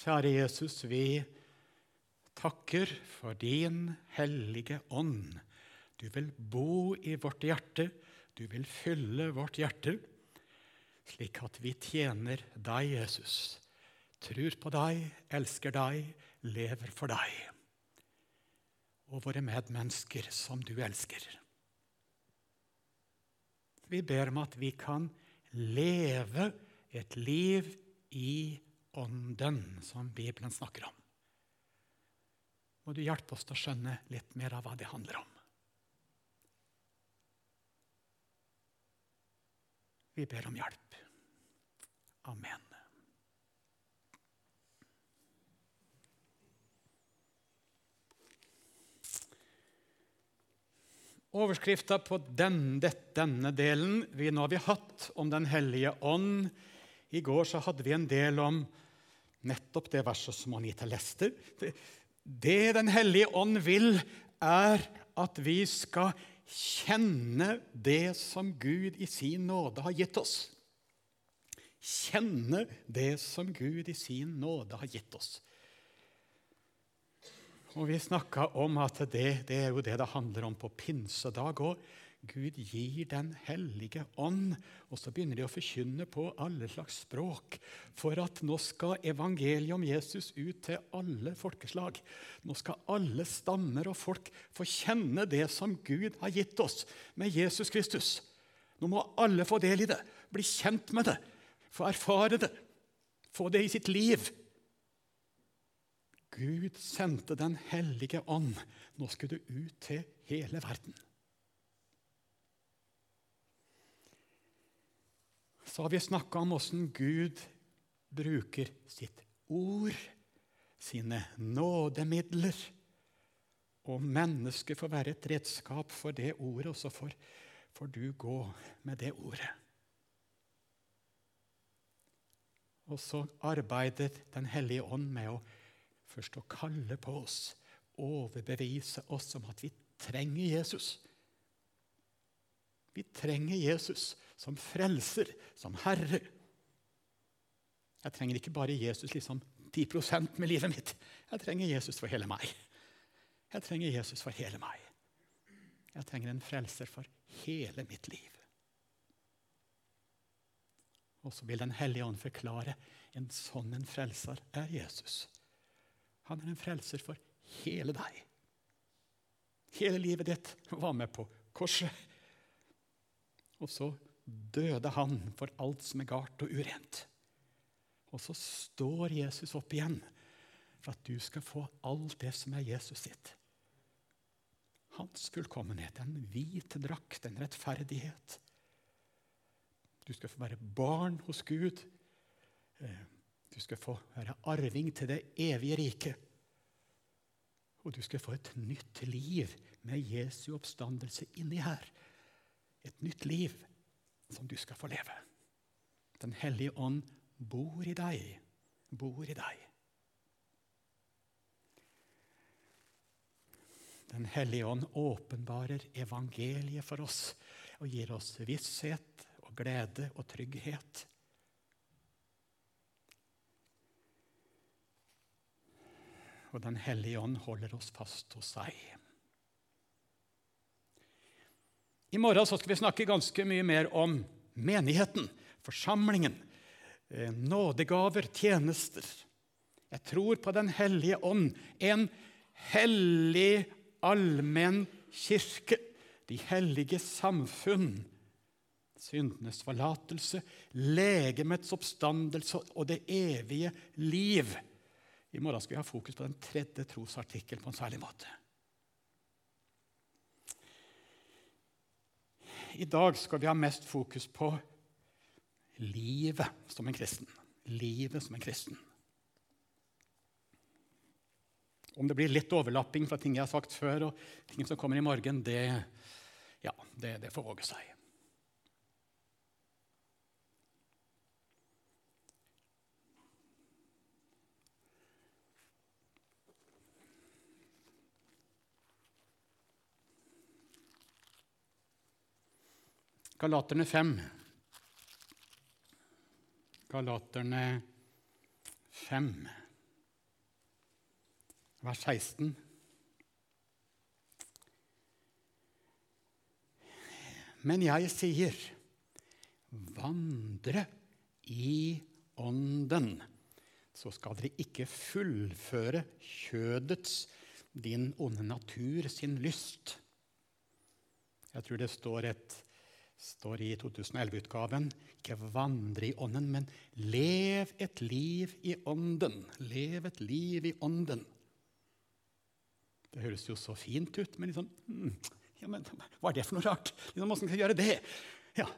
Kjære Jesus, vi takker for din hellige ånd. Du vil bo i vårt hjerte, du vil fylle vårt hjerte, slik at vi tjener deg, Jesus. Tror på deg, elsker deg, lever for deg. Og våre medmennesker som du elsker. Vi ber om at vi kan leve et liv i ånden, som Bibelen snakker om. Må du hjelpe oss til å skjønne litt mer av hva det handler om. Vi ber om hjelp. Amen. Overskrifta på den, denne delen vi nå har hatt om Den hellige ånd. I går så hadde vi en del om nettopp det verset som Anita leste. Det Den hellige ånd vil, er at vi skal kjenne det som Gud i sin nåde har gitt oss. Kjenne det som Gud i sin nåde har gitt oss. Og Vi snakka om at det, det, er jo det det handler om på pinsedag òg. Gud gir Den hellige ånd. Og så begynner de å forkynne på alle slags språk. For at nå skal evangeliet om Jesus ut til alle folkeslag. Nå skal alle stammer og folk få kjenne det som Gud har gitt oss med Jesus Kristus. Nå må alle få del i det, bli kjent med det, få erfare det, få det i sitt liv. Gud sendte Den hellige ånd. Nå skulle du ut til hele verden. Så har vi snakka om åssen Gud bruker sitt ord, sine nådemidler. Og mennesket får være et redskap for det ordet, og så får, får du gå med det ordet. Og så arbeider Den hellige ånd med å først å kalle på oss, overbevise oss om at vi trenger Jesus. Vi trenger Jesus som frelser, som herre. Jeg trenger ikke bare Jesus liksom 10% med livet mitt. Jeg trenger Jesus for hele meg. Jeg trenger Jesus for hele meg. Jeg trenger en frelser for hele mitt liv. Og så vil Den hellige ånd forklare en sånn en frelser er Jesus. Han er en frelser for hele deg. Hele livet ditt var med på korset. Og så døde han for alt som er galt og urent. Og så står Jesus opp igjen for at du skal få alt det som er Jesus sitt. Hans fullkommenhet, en hvit drakt, en rettferdighet. Du skal få være barn hos Gud. Eh, du skal få være arving til det evige riket. Og du skal få et nytt liv med Jesu oppstandelse inni her. Et nytt liv som du skal få leve. Den hellige ånd bor i deg, bor i deg. Den hellige ånd åpenbarer evangeliet for oss og gir oss visshet og glede og trygghet. og Den hellige ånd holder oss fast hos seg. I morgen skal vi snakke ganske mye mer om menigheten, forsamlingen, eh, nådegaver, tjenester. Jeg tror på Den hellige ånd, en hellig, allmenn kirke, de hellige samfunn, syndenes forlatelse, legemets oppstandelse og det evige liv. I morgen skal vi ha fokus på den tredje trosartikkelen på en særlig måte. I dag skal vi ha mest fokus på livet som en kristen. Livet som en kristen. Om det blir litt overlapping fra ting jeg har sagt før, og ting som kommer i morgen, det, ja, det, det får våge seg. Galaterne 5. Galaterne 5. vers 16. Men jeg sier, vandre i ånden, så skal dere ikke fullføre kjødets, din onde natur, sin lyst. Jeg tror det står, et, står i 2011-utgaven ikke vandre i ånden, men lev et liv i ånden. Lev et liv i ånden. Det høres jo så fint ut, men liksom hmm, ja, men Hva er det for noe rart? Liksom, Hvordan skal jeg gjøre det? Ja.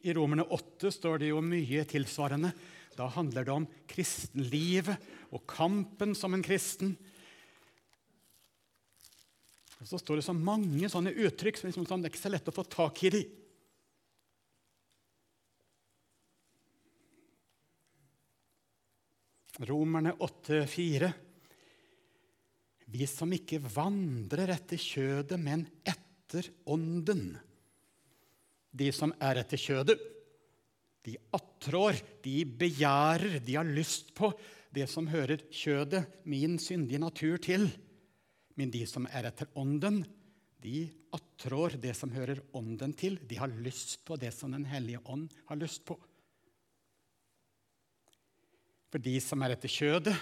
I Romerne 8 står det jo mye tilsvarende. Da handler det om kristenlivet og kampen som en kristen. Og Så står det så mange sånne uttrykk som liksom, sånn, det er ikke så lett å få tak i de. Romerne 8,4. Vi som ikke vandrer etter kjødet, men etter ånden. De som er etter kjødet, de attrår, de begjærer, de har lyst på det som hører kjødet, min syndige natur, til. Men de som er etter ånden, de attrår det som hører ånden til. De har lyst på det som Den hellige ånd har lyst på. For de som er etter kjødet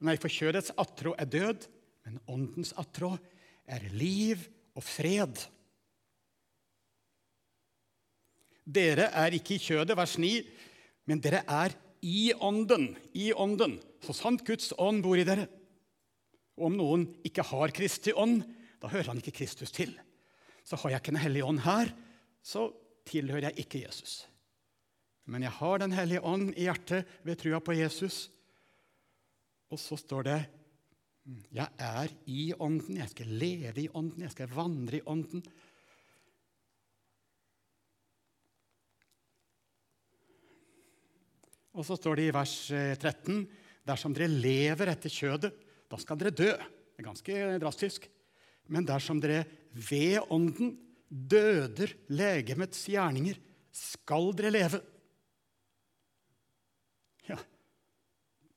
Nei, for kjødets attrå er død, men åndens attrå er liv og fred. Dere er ikke i kjødet, vers 9, men dere er i ånden. I ånden. Så sant Guds ånd bor i dere. Og om noen ikke har Kristi ånd, da hører han ikke Kristus til. Så har jeg ikke Den hellige ånd her, så tilhører jeg ikke Jesus. Men jeg har Den hellige ånd i hjertet ved trua på Jesus. Og så står det jeg er i ånden, jeg skal leve i ånden, jeg skal vandre i ånden. Og så står det i vers 13.: Dersom dere lever etter kjødet, da skal dere dø. Det er ganske drastisk. Men dersom dere ved ånden døder legemets gjerninger, skal dere leve. Ja.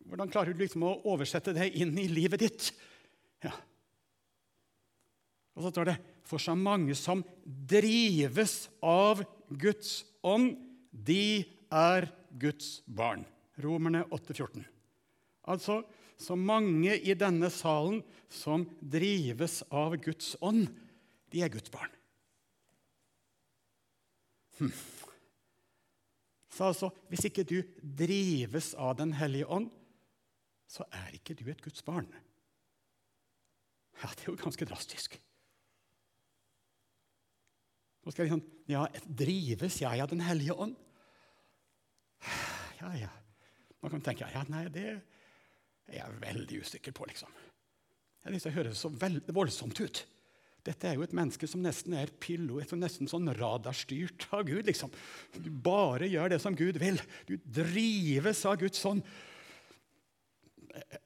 Hvordan klarer du liksom å oversette det inn i livet ditt? Ja. Og så står det For så mange som drives av Guds ånd, de er Guds barn. Romerne 8, 14. Altså, så mange i denne salen som drives av Guds ånd, de er Guds barn. Hm. Så altså, hvis ikke du drives av Den hellige ånd, så er ikke du et Guds barn. Ja, det er jo ganske drastisk. Nå skal jeg liksom ja, Drives jeg av Den hellige ånd? Ja, ja. Man kan tenke ja, nei, det er jeg veldig usikker på, liksom. Det høres så voldsomt ut. Dette er jo et menneske som nesten er pillo, nesten sånn radarstyrt av Gud. liksom. Du bare gjør det som Gud vil. Du drives av Guds sånn.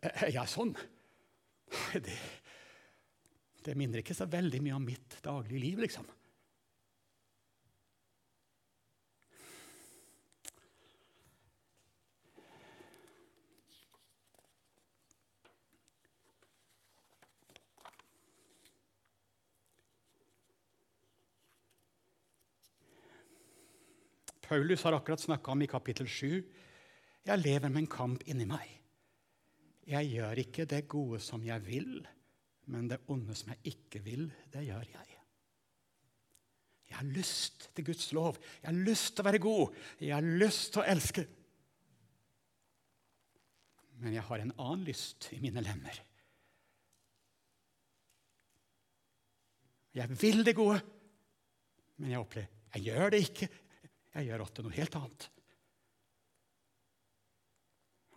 Er jeg sånn? Det, det minner ikke så veldig mye om mitt daglige liv, liksom. Paulus har akkurat snakka om i kapittel 7 jeg lever med en kamp inni meg. Jeg gjør ikke det gode som jeg vil, men det onde som jeg ikke vil, det gjør jeg. Jeg har lyst til Guds lov. Jeg har lyst til å være god. Jeg har lyst til å elske. Men jeg har en annen lyst i mine lemmer. Jeg vil det gode, men jeg opplever jeg gjør det ikke. Jeg gjør ofte noe helt annet.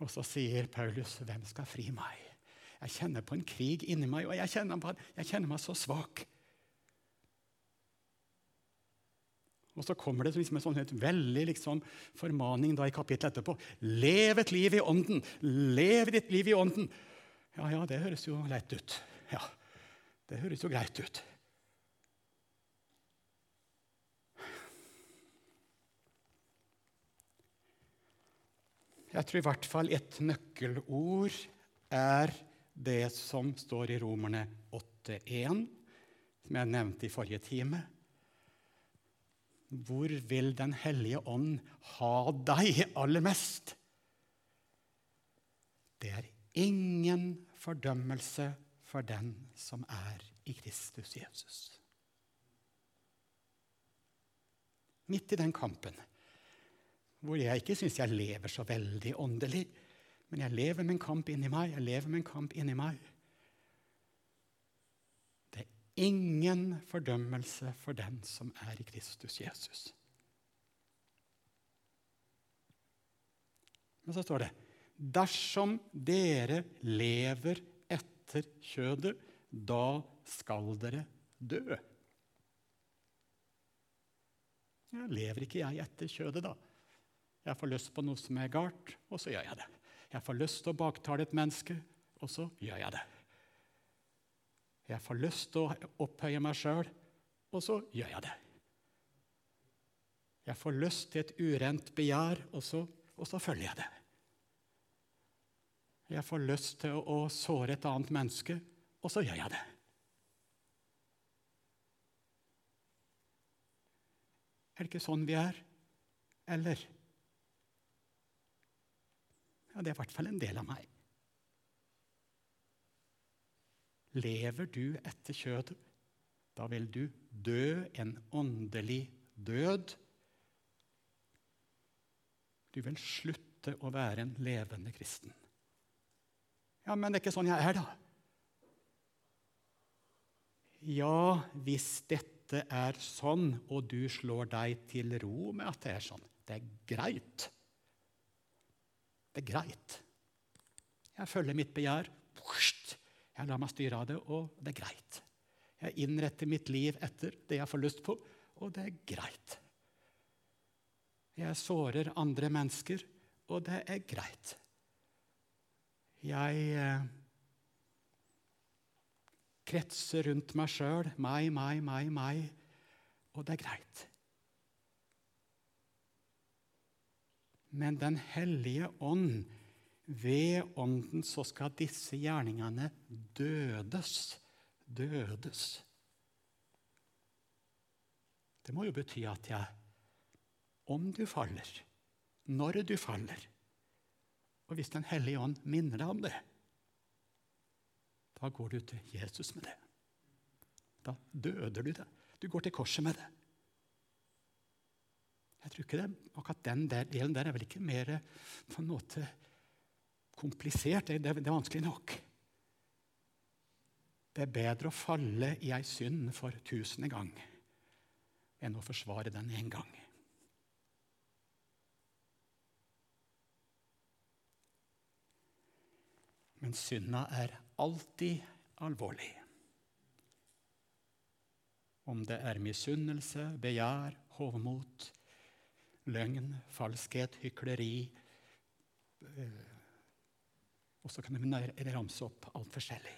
Og så sier Paulus, 'Hvem skal fri meg?' Jeg kjenner på en krig inni meg, og jeg kjenner, på, jeg kjenner meg så svak. Og så kommer det liksom en sånn veldig liksom, formaning da i kapittelet etterpå. Lev et liv i ånden! Lev ditt liv i ånden! Ja, ja, det høres jo lett ut. Ja, det høres jo greit ut. Jeg tror i hvert fall et nøkkelord er det som står i Romerne 8,1, som jeg nevnte i forrige time. Hvor vil Den hellige ånd ha deg aller mest? Det er ingen fordømmelse for den som er i Kristus Jesus. Midt i den kampen hvor jeg ikke syns jeg lever så veldig åndelig. Men jeg lever med en kamp inni meg. Jeg lever med en kamp inni meg. Det er ingen fordømmelse for den som er i Kristus Jesus. Men så står det Dersom dere lever etter kjødet, da skal dere dø. Ja, lever ikke jeg etter kjødet, da? Jeg får lyst på noe som er galt, og så gjør jeg det. Jeg får lyst til å baktale et menneske, og så gjør jeg det. Jeg får lyst til å opphøye meg sjøl, og så gjør jeg det. Jeg får lyst til et urent begjær, og så, og så følger jeg det. Jeg får lyst til å, å såre et annet menneske, og så gjør jeg det. Er det ikke sånn vi er? Eller? Ja, det er i hvert fall en del av meg. Lever du etter kjødet, da vil du dø en åndelig død. Du vil slutte å være en levende kristen. Ja, men det er ikke sånn jeg er, da. Ja, hvis dette er sånn, og du slår deg til ro med at det er sånn, det er greit. Det er greit. Jeg følger mitt begjær. Jeg lar meg styre av det, og det er greit. Jeg innretter mitt liv etter det jeg får lyst på, og det er greit. Jeg sårer andre mennesker, og det er greit. Jeg eh, kretser rundt meg sjøl, meg, meg, meg, meg, og det er greit. Men Den hellige ånd, ved Ånden så skal disse gjerningene dødes. Dødes. Det må jo bety at jeg, om du faller, når du faller Og hvis Den hellige ånd minner deg om det, da går du til Jesus med det. Da døder du det. Du går til korset med det. Jeg tror ikke det, akkurat den der, delen der er vel ikke mer på en måte komplisert. Det, det, det er vanskelig nok. Det er bedre å falle i ei synd for tusende gang enn å forsvare den én gang. Men synda er alltid alvorlig. Om det er misunnelse, begjær, hovmot, løgn, falskhet, hykleri eh, Og så kan vi ramse opp alt forskjellig.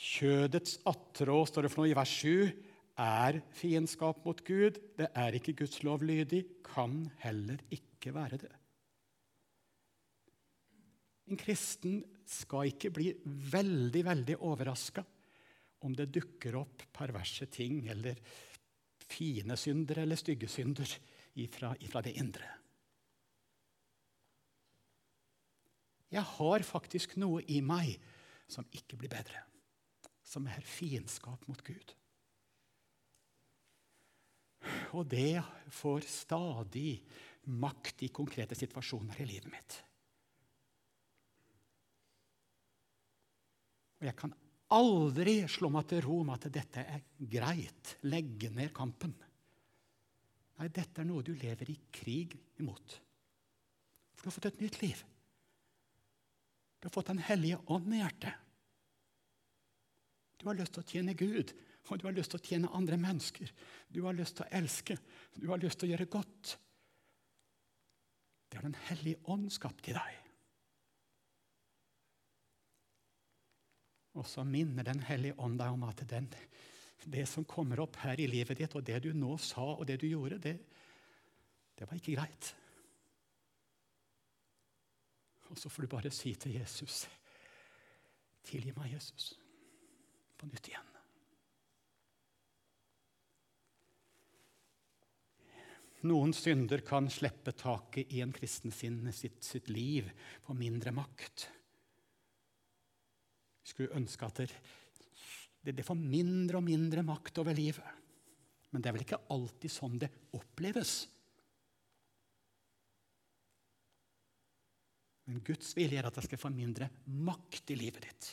Kjødets attrå, står det for noe i vers 7, er fiendskap mot Gud. Det er ikke Guds lov lydig, kan heller ikke være det. En kristen skal ikke bli veldig, veldig overraska om det dukker opp perverse ting eller fine synder eller stygge synder ifra, ifra det indre. Jeg har faktisk noe i meg som ikke blir bedre, som er fiendskap mot Gud. Og det får stadig makt i konkrete situasjoner i livet mitt. Og jeg kan aldri slå meg til ro med at dette er greit. Legge ned kampen. Nei, dette er noe du lever i krig imot. For du har fått et nytt liv. Du har fått Den hellige ånd i hjertet. Du har lyst til å tjene Gud, og du har lyst til å tjene andre mennesker. Du har lyst til å elske, du har lyst til å gjøre godt. Det har Den hellige ånd skapt i deg. Og så minner Den hellige ånd deg om at den, det som kommer opp her i livet ditt, og det du nå sa og det du gjorde, det, Det var ikke greit. Og så får du bare si til Jesus Tilgi meg, Jesus, på nytt igjen. Noen synder kan slippe taket i en kristen sin, sitt, sitt liv, på mindre makt. Jeg skulle ønske at det, det, får mindre og mindre makt over livet. Men det er vel ikke alltid sånn det oppleves. Men Guds vilje er at det skal få mindre makt i livet ditt.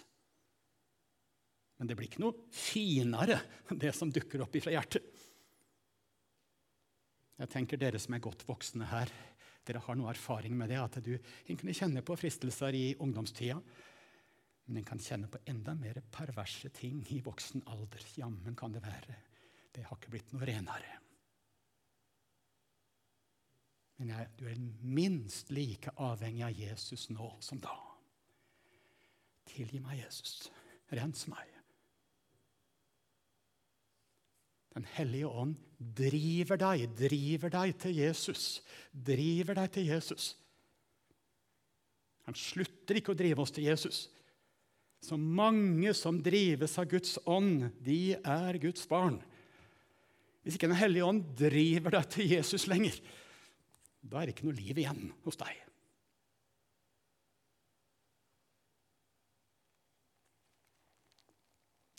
Men det blir ikke noe finere, det som dukker opp ifra hjertet. Jeg tenker Dere som er godt voksne her, dere har noe erfaring med det. At du kunne kjenne på fristelser i ungdomstida. Men en kan kjenne på enda mer perverse ting i voksen alder. Jammen kan det være. Det har ikke blitt noe renere. Men jeg, du er minst like avhengig av Jesus nå som da. Tilgi meg, Jesus. Rens meg. Den hellige ånd driver deg, driver deg til Jesus. Driver deg til Jesus. Han slutter ikke å drive oss til Jesus. Så mange som drives av Guds ånd, de er Guds barn. Hvis ikke Den hellige ånd driver deg til Jesus lenger, da er det ikke noe liv igjen hos deg.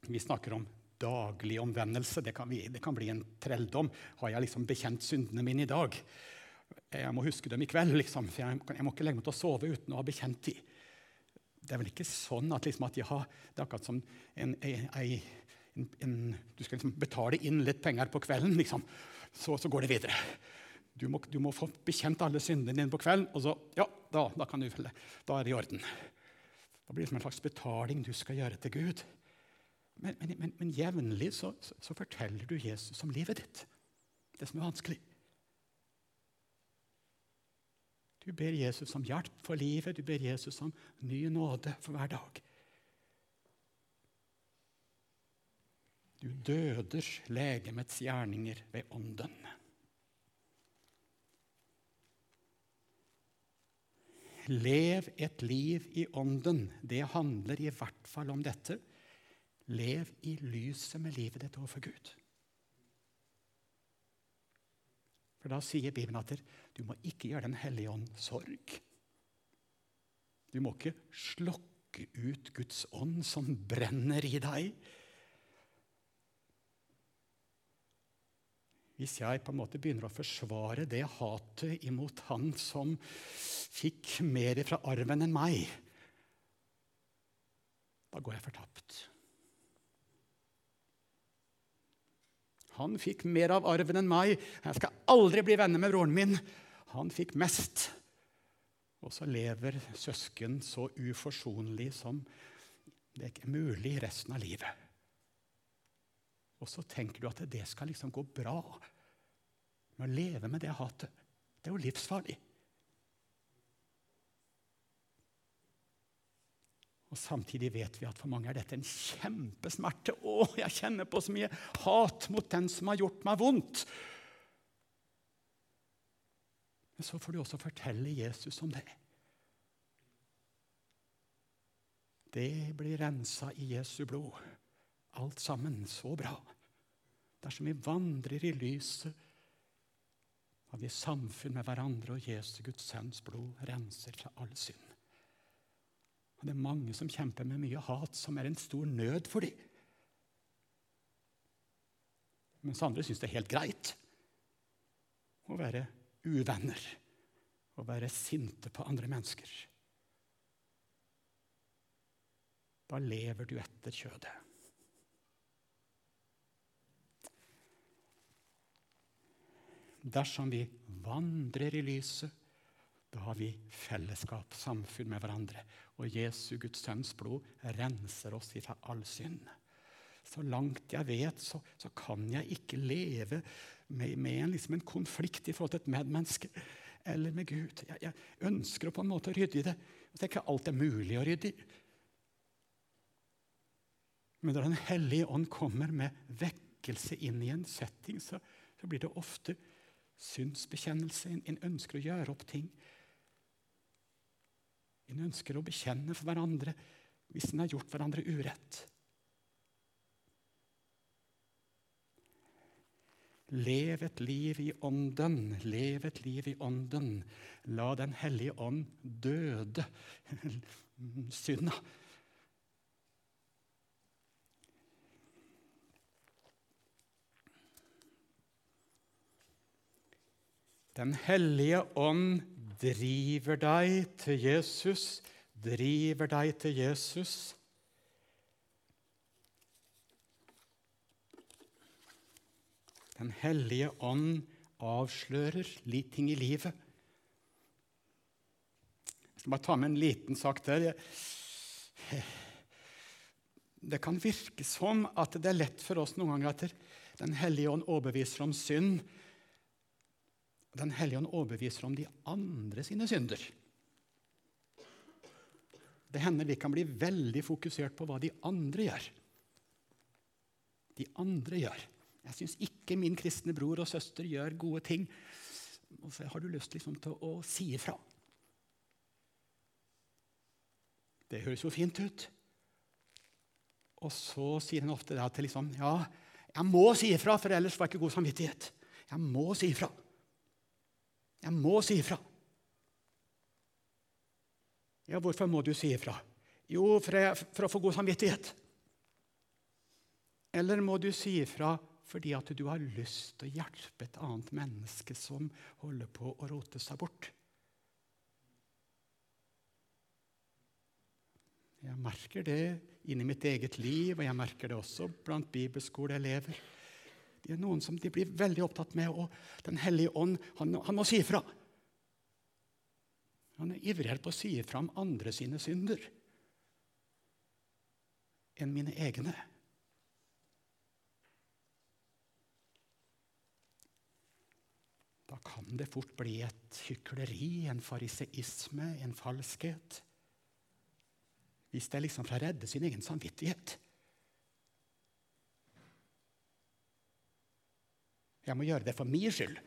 Vi snakker om daglig omvendelse. Det kan, det kan, bli en trelldom. Har jeg liksom bekjent syndene mine i dag? Jeg må huske dem i kveld, liksom, for jeg, jeg må ikke legge meg til å sove uten å ha bekjent dem. Det er vel ikke sånn at, liksom, at ja, det er akkurat som en, en, en, Du skal liksom betale inn litt penger på kvelden, liksom. så, så går det videre. Du må, du må, få bekjent alle syndene dine på kvelden, og så ja, da, da, du, da er det i orden. Da blir det som en slags betaling du skal gjøre til Gud. Men, men, men, men jevnlig så, så, så, forteller du Jesus om livet ditt. Det som er vanskelig. Du ber Jesus om hjelp for livet, du ber Jesus om ny nåde for hver dag. Du døder legemets gjerninger ved ånden. Lev et liv i ånden. Det handler i hvert fall om dette. Lev i lyset med livet ditt overfor Gud. For Da sier Bibelen at du må ikke gjøre Den hellige ånd sorg. Du må ikke slokke ut Guds ånd som brenner i deg. Hvis jeg på en måte begynner å forsvare det hatet imot han som fikk mer fra arven enn meg, da går jeg fortapt. Han fikk mer av arven enn meg. Jeg skal aldri bli venner med broren min. Han fikk mest. Og så lever søsken så uforsonlig som det er mulig resten av livet. Og så tenker du at det skal liksom gå bra med å leve med det hatet. Det er jo livsfarlig. Og Samtidig vet vi at for mange er dette en kjempesmerte. Å, jeg kjenner på så mye hat mot den som har gjort meg vondt. Men så får du også fortelle Jesus om det. Det blir rensa i Jesu blod. Alt sammen så bra. Dersom vi vandrer i lyset, har vi samfunn med hverandre, og Jesu Guds sønns blod renser fra all synd. Og det er mange som kjemper med mye hat, som er en stor nød for dem. Mens andre syns det er helt greit å være uvenner og være sinte på andre mennesker. Da lever du etter kjødet. Dersom vi vandrer i lyset, da har vi fellesskap, samfunn med hverandre. Og Jesu, Guds sønns blod, renser oss fra all synd. Så langt jeg vet, så, så kan jeg ikke leve med, med en, liksom en, konflikt i forhold til et medmenneske eller med Gud. Jeg, jeg ønsker å på en måte rydde i det. Jeg tenker alt er mulig å rydde i. Men når Den hellige ånd kommer med vekkelse inn i en setting, så, så blir det ofte synsbekjennelse. En, en ønsker å gjøre opp ting. En ønsker å bekjenne for hverandre hvis en har gjort hverandre urett. Lev et liv i ånden, lev et liv i ånden. La Den hellige ånd døde synda. Den hellige ånd driver deg til Jesus, driver deg til Jesus. Den hellige ånd avslører ting i livet. Jeg skal bare ta med en liten sak der. Det kan virke som at det er lett for oss noen ganger at Den hellige ånd overbeviser om synd. Den hellige ånd overbeviser om de andre sine synder. Det hender vi kan bli veldig fokusert på hva de andre gjør. De andre gjør. Jeg syns ikke min kristne bror og søster gjør gode ting. Og så har du lyst liksom til å si ifra. Det høres jo fint ut. Og så sier han ofte det til liksom, ja, jeg må si ifra, for ellers får jeg ikke god samvittighet. Jeg må si ifra. Jeg må si ifra. Ja, hvorfor må du si ifra? Jo, for, jeg, for å få god samvittighet. Eller må du si ifra fordi at du har lyst til å hjelpe et annet menneske som holder på å rote seg bort. Jeg merker det inni mitt eget liv, og jeg merker det også blant bibelskoleelever. Det er noen som de blir veldig opptatt med, og Den hellige ånd han, han må si ifra. Han er ivrigere på å si ifra om andre sine synder enn mine egne. Da kan det fort bli et hykleri, en fariseisme, en falskhet. Hvis det er liksom for å redde sin egen samvittighet. Jeg må gjøre det for min skyld.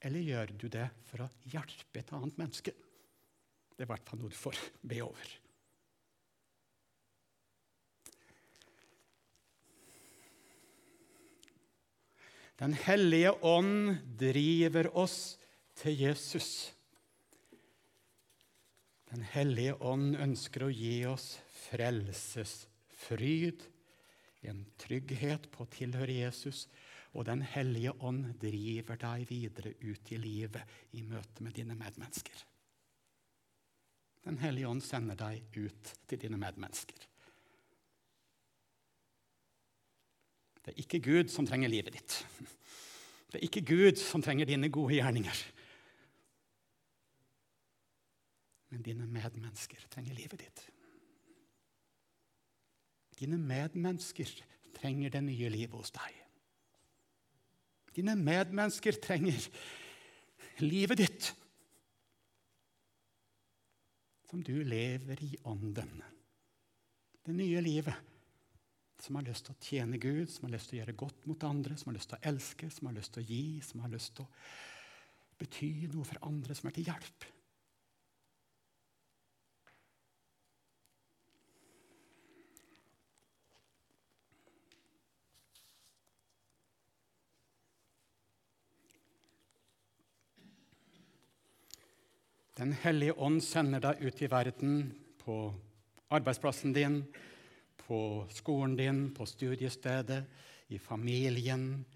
Eller gjør du det for å hjelpe et annet menneske? Det er i hvert fall noe du får be over. Den hellige ånd driver oss til Jesus. Den hellige ånd ønsker å gi oss frelsesfryd, en trygghet på å tilhøre Jesus. Og Den hellige ånd driver deg videre ut i livet i møte med dine medmennesker. Den hellige ånd sender deg ut til dine medmennesker. Det er ikke Gud som trenger livet ditt. Det er ikke Gud som trenger dine gode gjerninger. Men dine medmennesker trenger livet ditt. Dine medmennesker trenger det nye livet hos deg. Dine medmennesker trenger livet ditt, som du lever i ånden. Det nye livet som har lyst til å tjene Gud, som har lyst til å gjøre godt mot andre, som har lyst til å elske, som har lyst til å gi, som har lyst til å bety noe for andre, som er til hjelp. Den hellige ånd sender deg ut i verden, på arbeidsplassen din, på skolen din, på studiestedet, i familien,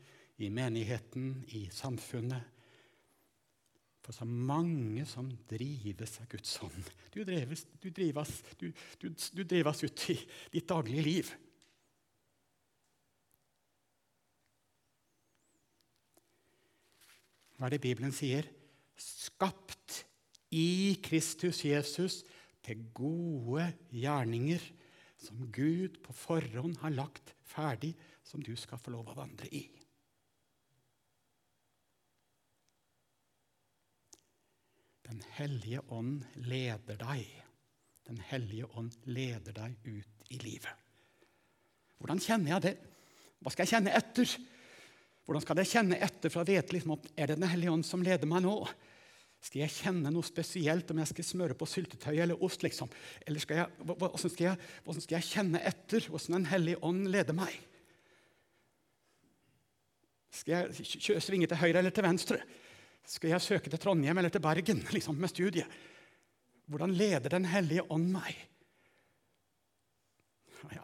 i menigheten, i samfunnet. For så mange som drives av Guds ånd. Du drives, du, drives, du, du, du drives ut i ditt daglige liv. Hva er det Bibelen sier? Skapt i Kristus Jesus til gode gjerninger som Gud på forhånd har lagt ferdig, som du skal få lov å vandre i. Den hellige ånd leder deg. Den hellige ånd leder deg ut i livet. Hvordan kjenner jeg det? Hva skal jeg kjenne etter? Hvordan skal jeg kjenne etter for å vite liksom, at er det Den hellige ånd som leder meg nå? Skal jeg kjenne noe spesielt om jeg skal smøre på syltetøy eller ost? liksom? Eller skal jeg, hvordan, skal jeg, hvordan skal jeg kjenne etter hvordan Den hellige ånd leder meg? Skal jeg svinge til høyre eller til venstre? Skal jeg søke til Trondheim eller til Bergen liksom, med studiet? Hvordan leder Den hellige ånd meg? Jeg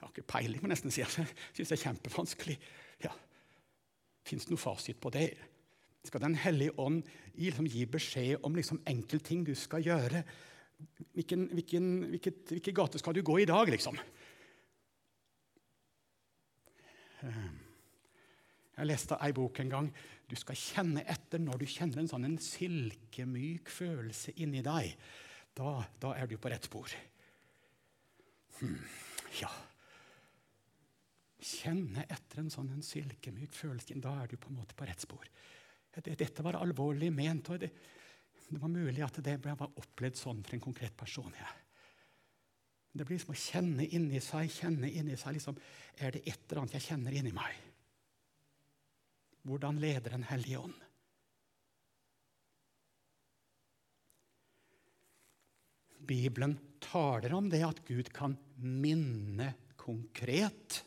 har ikke peiling, må nesten si. Jeg syns det er kjempevanskelig. Ja. Fins det noe fasit på det? Skal Den hellige ånd gi, liksom, gi beskjed om liksom, enkeltting du skal gjøre? Hvilken, hvilken, hvilket, hvilke gate skal du gå i dag, liksom? Eh, jeg leste ei bok en gang. Du skal kjenne etter når du kjenner en sånn en silkemyk følelse inni deg. Da, da er du på rett spor. Hmm, ja Kjenne etter en sånn en silkemyk følelse. Da er du på en måte på rett spor. Dette var alvorlig ment. og det, det var mulig at det ble opplevd sånn for en konkret person. Ja. Det blir som å kjenne inni seg, kjenne inni seg liksom, Er det et eller annet jeg kjenner inni meg? Hvordan leder en hellig ånd? Bibelen taler om det at Gud kan minne konkret.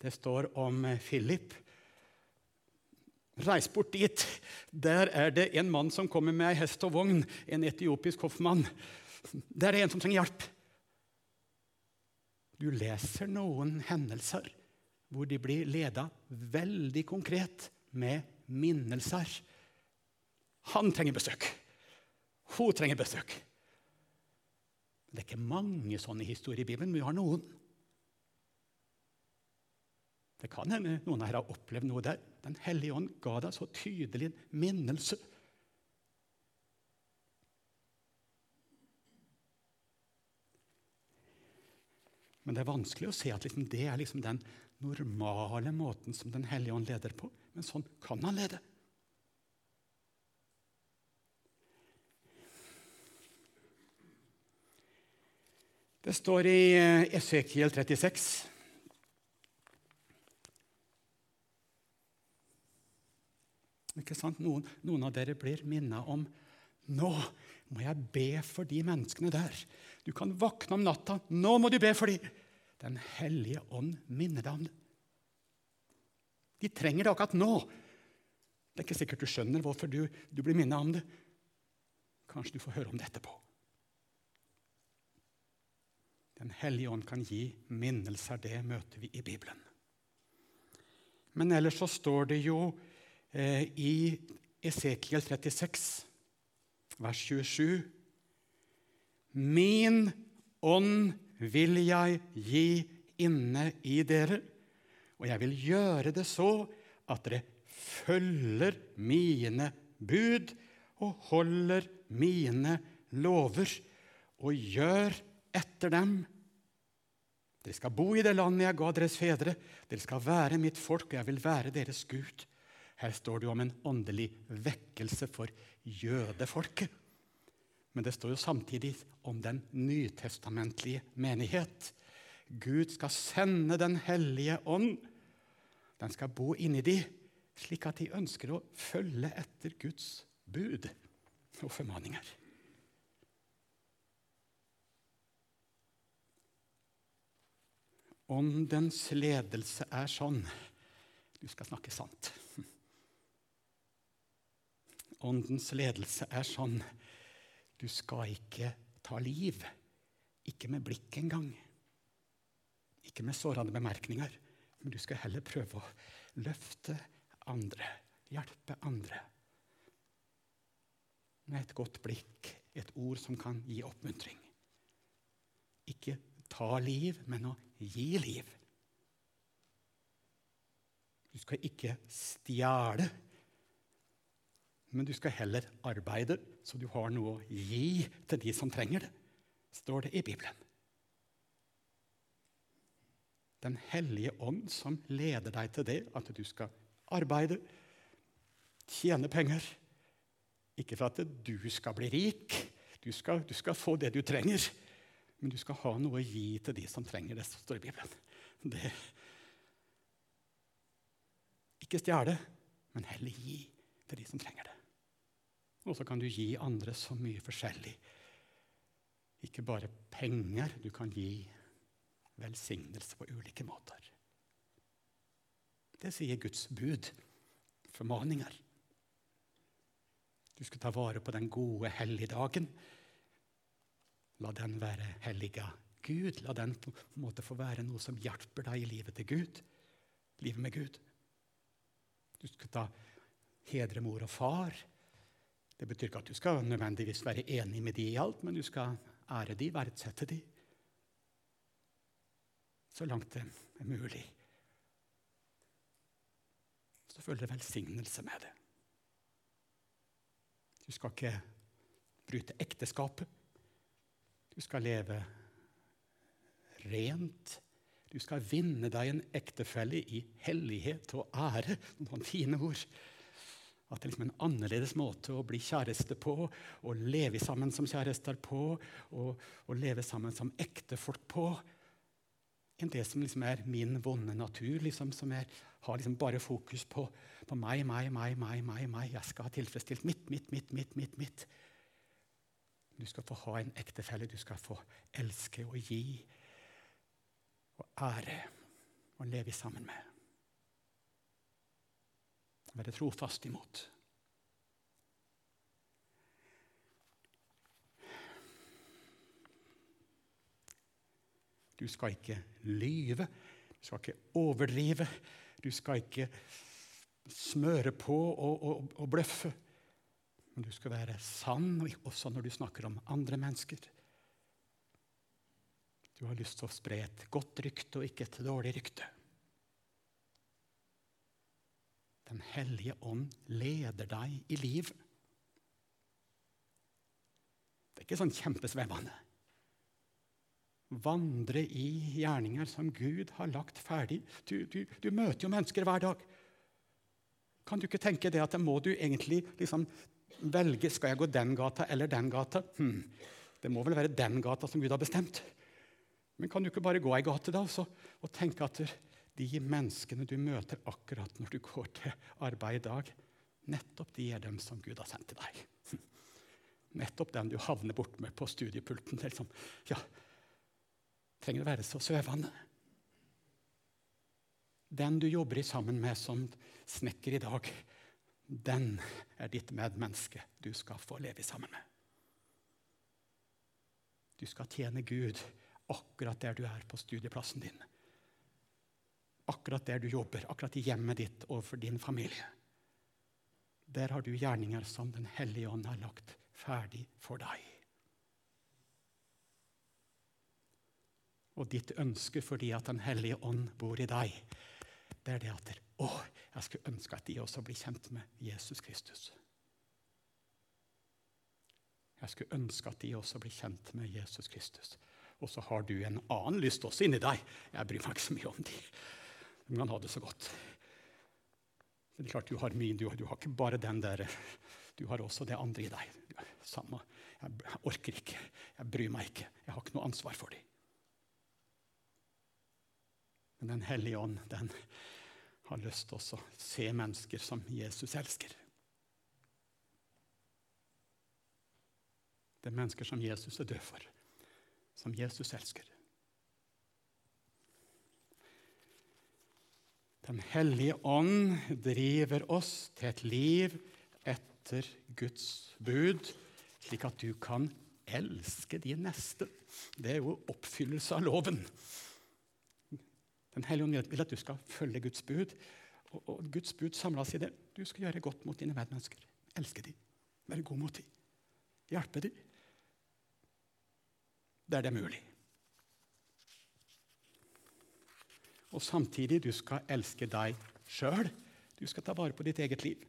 Det står om Philip Reis bort dit. Der er det en mann som kommer med ei hest og vogn. En etiopisk hoffmann. Der er det en som trenger hjelp. Du leser noen hendelser hvor de blir leda veldig konkret med minnelser. Han trenger besøk. Hun trenger besøk. Det er ikke mange sånne historier i Bibelen, men vi har noen. Det kan hende noen dere har opplevd noe der. Den hellige ånd ga deg så tydelig en minnelse. Men det er vanskelig å se at liksom det er liksom den normale måten som Den hellige ånd leder på. Men sånn kan han lede. Det står i Esekiel 36 Ikke sant? Noen, noen av dere blir minnet om nå må jeg be for de menneskene der. Du kan våkne om natta. Nå må du be for dem! Den hellige ånd minner deg om det. De trenger det akkurat nå. Det er ikke sikkert du skjønner hvorfor du, du blir minnet om det. Kanskje du får høre om det etterpå. Den hellige ånd kan gi minnelser. Det møter vi i Bibelen. Men ellers så står det jo i Esekiel 36, vers 27. Min ånd vil jeg gi inne i dere, og jeg vil gjøre det så at dere følger mine bud og holder mine lover og gjør etter dem. Dere skal bo i det landet jeg ga deres fedre. Dere skal være mitt folk, og jeg vil være deres Gud. Her står det jo om en åndelig vekkelse for jødefolket. Men det står jo samtidig om den nytestamentlige menighet. Gud skal sende Den hellige ånd. Den skal bo inni de, slik at de ønsker å følge etter Guds bud og formaninger. Åndens ledelse er sånn Du skal snakke sant. Åndens ledelse er sånn Du skal ikke ta liv. Ikke med blikk engang. Ikke med sårende bemerkninger. Men du skal heller prøve å løfte andre, hjelpe andre. Med et godt blikk, et ord som kan gi oppmuntring. Ikke ta liv, men å gi liv. Du skal ikke stjele men du skal heller arbeide så du har noe å gi til de som trenger det, står det i Bibelen. Den hellige ånd som leder deg til det, at du skal arbeide, tjene penger. Ikke for at du skal bli rik, du skal, du skal få det du trenger. Men du skal ha noe å gi til de som trenger det, står i Bibelen. Det, Ikke stjele, men heller gi til de som trenger det. Og så kan du gi andre så mye forskjellig. Ikke bare penger. Du kan gi velsignelse på ulike måter. Det sier Guds bud, formaninger. Du skal ta vare på den gode helligdagen. La den være helliga Gud. La den på en måte få være noe som hjelper deg i livet til Gud. Livet med Gud. Du skal ta hedre mor og far. Det betyr ikke at du skal nødvendigvis være enig med de i alt, men du skal ære de, verdsette de. Så langt det er mulig. Så følger det velsignelse med det. Du skal ikke bryte ekteskapet. Du skal leve rent. Du skal vinne deg en ektefelle i hellighet og ære. Noen fine ord. At det er liksom en annerledes måte å bli kjæreste på, å leve sammen som kjærester på, og å leve sammen som ektefolk på, enn det som liksom er min vonde natur, liksom, som er, har liksom bare fokus på, på meg, meg, meg, meg, meg, meg. Jeg skal ha tilfredsstilt mitt, mitt, mitt, mitt, mitt, mitt. Du skal få ha en ektefelle du skal få elske og gi og ære og leve sammen med. Være trofast imot. Du skal ikke lyve, du skal ikke overdrive, du skal ikke smøre på og, og, og bløffe. Men du skal være sann, også når du snakker om andre mennesker. Du har lyst til å spre et godt rykte og ikke et dårlig rykte. Den hellige ånd leder deg i liv. Det er ikke sånn kjempesvevende. Vandre i gjerninger som Gud har lagt ferdig. Du, du, du møter jo mennesker hver dag. Kan du ikke tenke det at må du egentlig liksom velge skal jeg gå den gata eller den gata. Hm, Det må vel være den gata som Gud har bestemt. Men kan du ikke bare gå ei gate da, også, og tenke at de menneskene du møter akkurat når du går til arbeid i dag, nettopp de er dem som Gud har sendt til deg. Nettopp den du havner bort med på studiepulten. Liksom. Ja, trenger å være så svevende. Den du jobber i sammen med som snekker i dag, den er ditt medmenneske du skal få leve sammen med. Du skal tjene Gud akkurat der du er på studieplassen din. Akkurat der du jobber, akkurat i hjemmet ditt overfor din familie. Der har du gjerninger som Den hellige ånd har lagt ferdig for deg. Og ditt ønske fordi at Den hellige ånd bor i deg, det er det at å, jeg skulle ønske at de også blir kjent med Jesus Kristus. Jeg skulle ønske at de også blir kjent med Jesus Kristus. Og så har du en annen lyst også inni deg. Jeg bryr meg ikke så mye om de. De han hadde det så godt. Men det er klart, du har, mye, du, du har ikke bare den der. Du har også det andre i deg. Samme. Jeg orker ikke. Jeg bryr meg ikke. Jeg har ikke noe ansvar for dem. Men Den hellige ånd den har lyst til å se mennesker som Jesus elsker. Det er mennesker som Jesus er død for, som Jesus elsker. Den hellige ånd driver oss til et liv etter Guds bud, slik at du kan elske de neste. Det er jo oppfyllelse av loven. Den hellige ånd vil at du skal følge Guds bud. Og, Guds bud samles i det. Du skal gjøre godt mot dine medmennesker. Elske dem. Være god mot dem. Hjelpe dem. Der det er mulig. Og samtidig du skal elske deg sjøl. Du skal ta vare på ditt eget liv.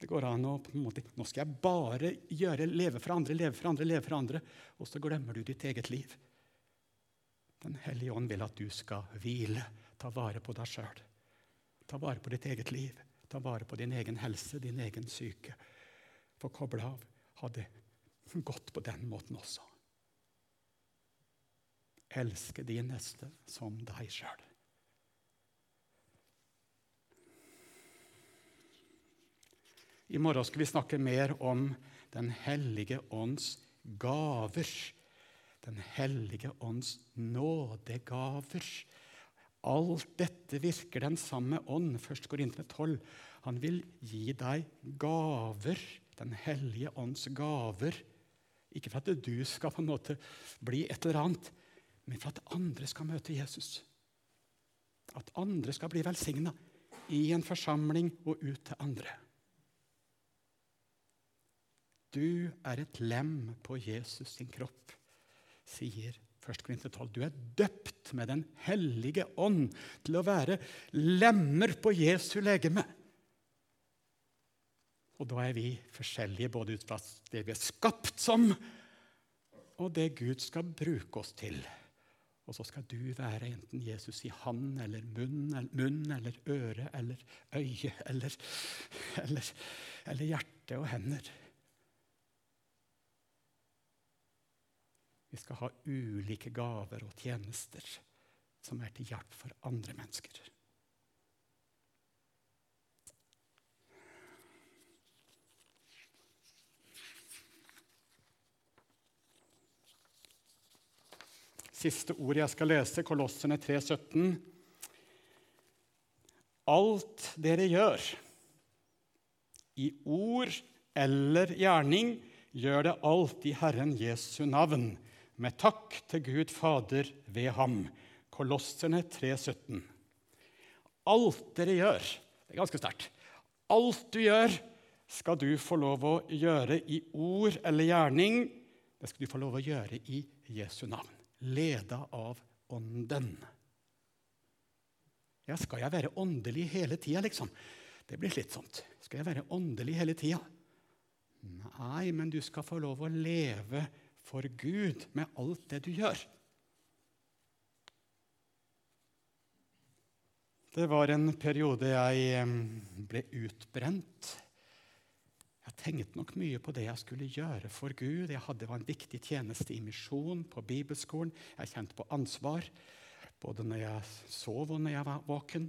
Det går an å på en måte, Nå skal jeg bare gjøre, leve for andre, leve for andre, leve for andre. Og så glemmer du ditt eget liv. Den hellige ånd vil at du skal hvile, ta vare på deg sjøl. Ta vare på ditt eget liv, ta vare på din egen helse, din egen syke. Få koble av. Ha det godt på den måten også elske de neste som deg sjøl. I morgen skal vi snakke mer om Den hellige ånds gaver. Den hellige ånds nådegaver. Alt dette virker den samme ånd. Først går inn til 12. Han vil gi deg gaver. Den hellige ånds gaver. Ikke for at du skal på en måte bli et eller annet, men for at andre skal møte Jesus. At andre skal bli velsigna i en forsamling og ut til andre. Du er et lem på Jesus sin kropp, sier 1. Korinter 12. Du er døpt med Den hellige ånd til å være lemmer på Jesu legeme. Og da er vi forskjellige både ut fra det vi er skapt som, og det Gud skal bruke oss til. Og så skal du være enten Jesus i hand eller munn eller, munn, eller øre eller øye eller, eller, eller hjerte og hender. Vi skal ha ulike gaver og tjenester som er til hjelp for andre mennesker. Siste ordet jeg skal lese, Kolosserne 3,17. Alt dere gjør, i ord eller gjerning, gjør det alt i Herren Jesu navn med takk til Gud Fader ved ham. Kolosserne 3,17. Alt dere gjør Det er ganske sterkt. Alt du gjør, skal du få lov å gjøre i ord eller gjerning. Det skal du få lov å gjøre i Jesu navn. Leda av Ånden. Ja, skal jeg være åndelig hele tida, liksom? Det blir slitsomt. Skal jeg være åndelig hele tida? Nei, men du skal få lov å leve for Gud med alt det du gjør. Det var en periode jeg ble utbrent. Jeg tenkte nok mye på det jeg skulle gjøre for Gud. Jeg hadde en viktig tjeneste i misjon, på bibelskolen. Jeg kjente på ansvar, både når jeg sov og når jeg var våken.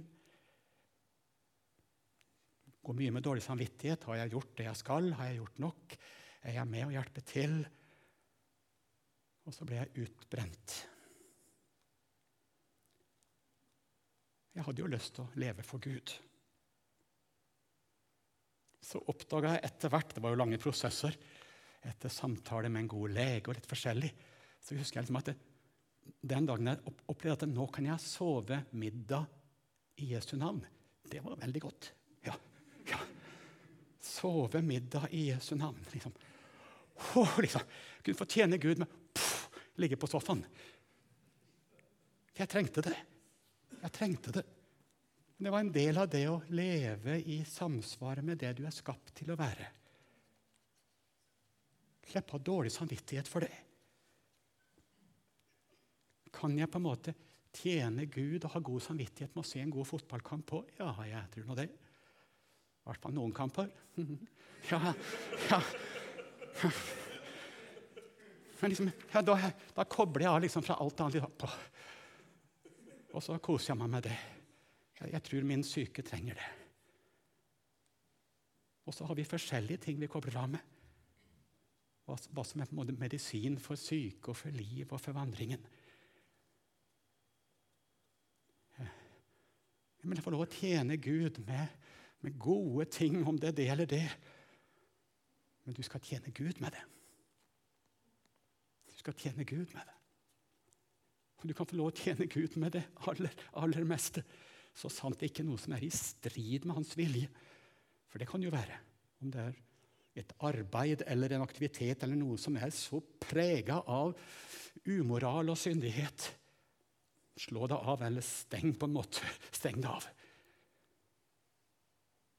Går mye med dårlig samvittighet. Har jeg gjort det jeg skal? Har jeg gjort nok? Er jeg med og hjelper til? Og så ble jeg utbrent. Jeg hadde jo lyst til å leve for Gud. Så oppdaga jeg etter hvert Det var jo lange prosesser. Etter samtale med en god lege og litt forskjellig, så husker jeg liksom at det, den dagen jeg opplevde at nå kan jeg sove middag i Jesu navn, det var veldig godt. Ja. ja. Sove middag i Jesu navn. Liksom. Oh, liksom. Kunne få tjene Gud med ligge på sofaen. Jeg trengte det. Jeg trengte det. Det var en del av det å leve i samsvar med det du er skapt til å være. Slipp å ha dårlig samvittighet for det. Kan jeg på en måte tjene Gud og ha god samvittighet med å se en god fotballkamp på? Ja, jeg tror nå det. I hvert fall noen kamper. ja, ja. Liksom, ja, da, da, kobler jeg av liksom fra alt annet. Og så koser jeg meg med det. Jeg, tror min syke trenger det. Og så har vi forskjellige ting vi kobler av med. Hva, som er på en måte medisin for syke og for liv og for vandringen. Jeg får lov å tjene Gud med, med gode ting, om det er det eller det. Men du skal tjene Gud med det Du skal tjene Gud med det. Og du kan få lov å tjene Gud med det aller, aller meste. Så sant det ikke er noe som er i strid med hans vilje. For det kan jo være. Om det er et arbeid eller en aktivitet eller noe som er så prega av umoral og syndighet. Slå det av, eller steng på en måte. Steng det av.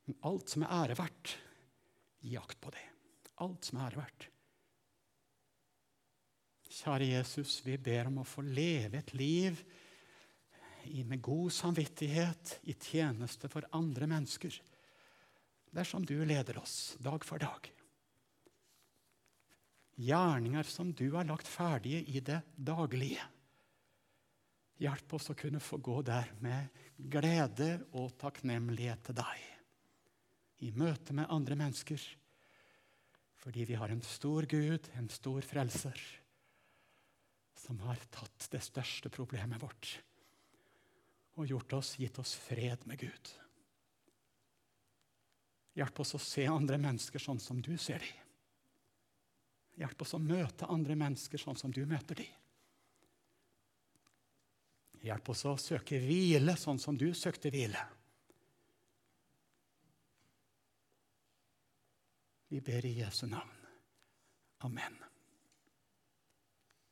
Men alt som er ære verdt, gi akt på det. Alt som er ære verdt. Kjære Jesus, vi ber om å få leve et liv med god samvittighet i tjeneste for andre mennesker. Dersom du leder oss dag for dag. Gjerninger som du har lagt ferdige i det daglige. Hjelp oss å kunne få gå der med glede og takknemlighet til deg. i møte med andre mennesker. Fordi vi har en stor Gud, en stor frelser, som har tatt det største problemet vårt og gjort oss, gitt oss fred med Gud. Hjelp oss å se andre mennesker sånn som du ser dem. Hjelp oss å møte andre mennesker sånn som du møter dem. Hjelp oss å søke hvile sånn som du søkte hvile. Vi ber i Jesu navn. Amen.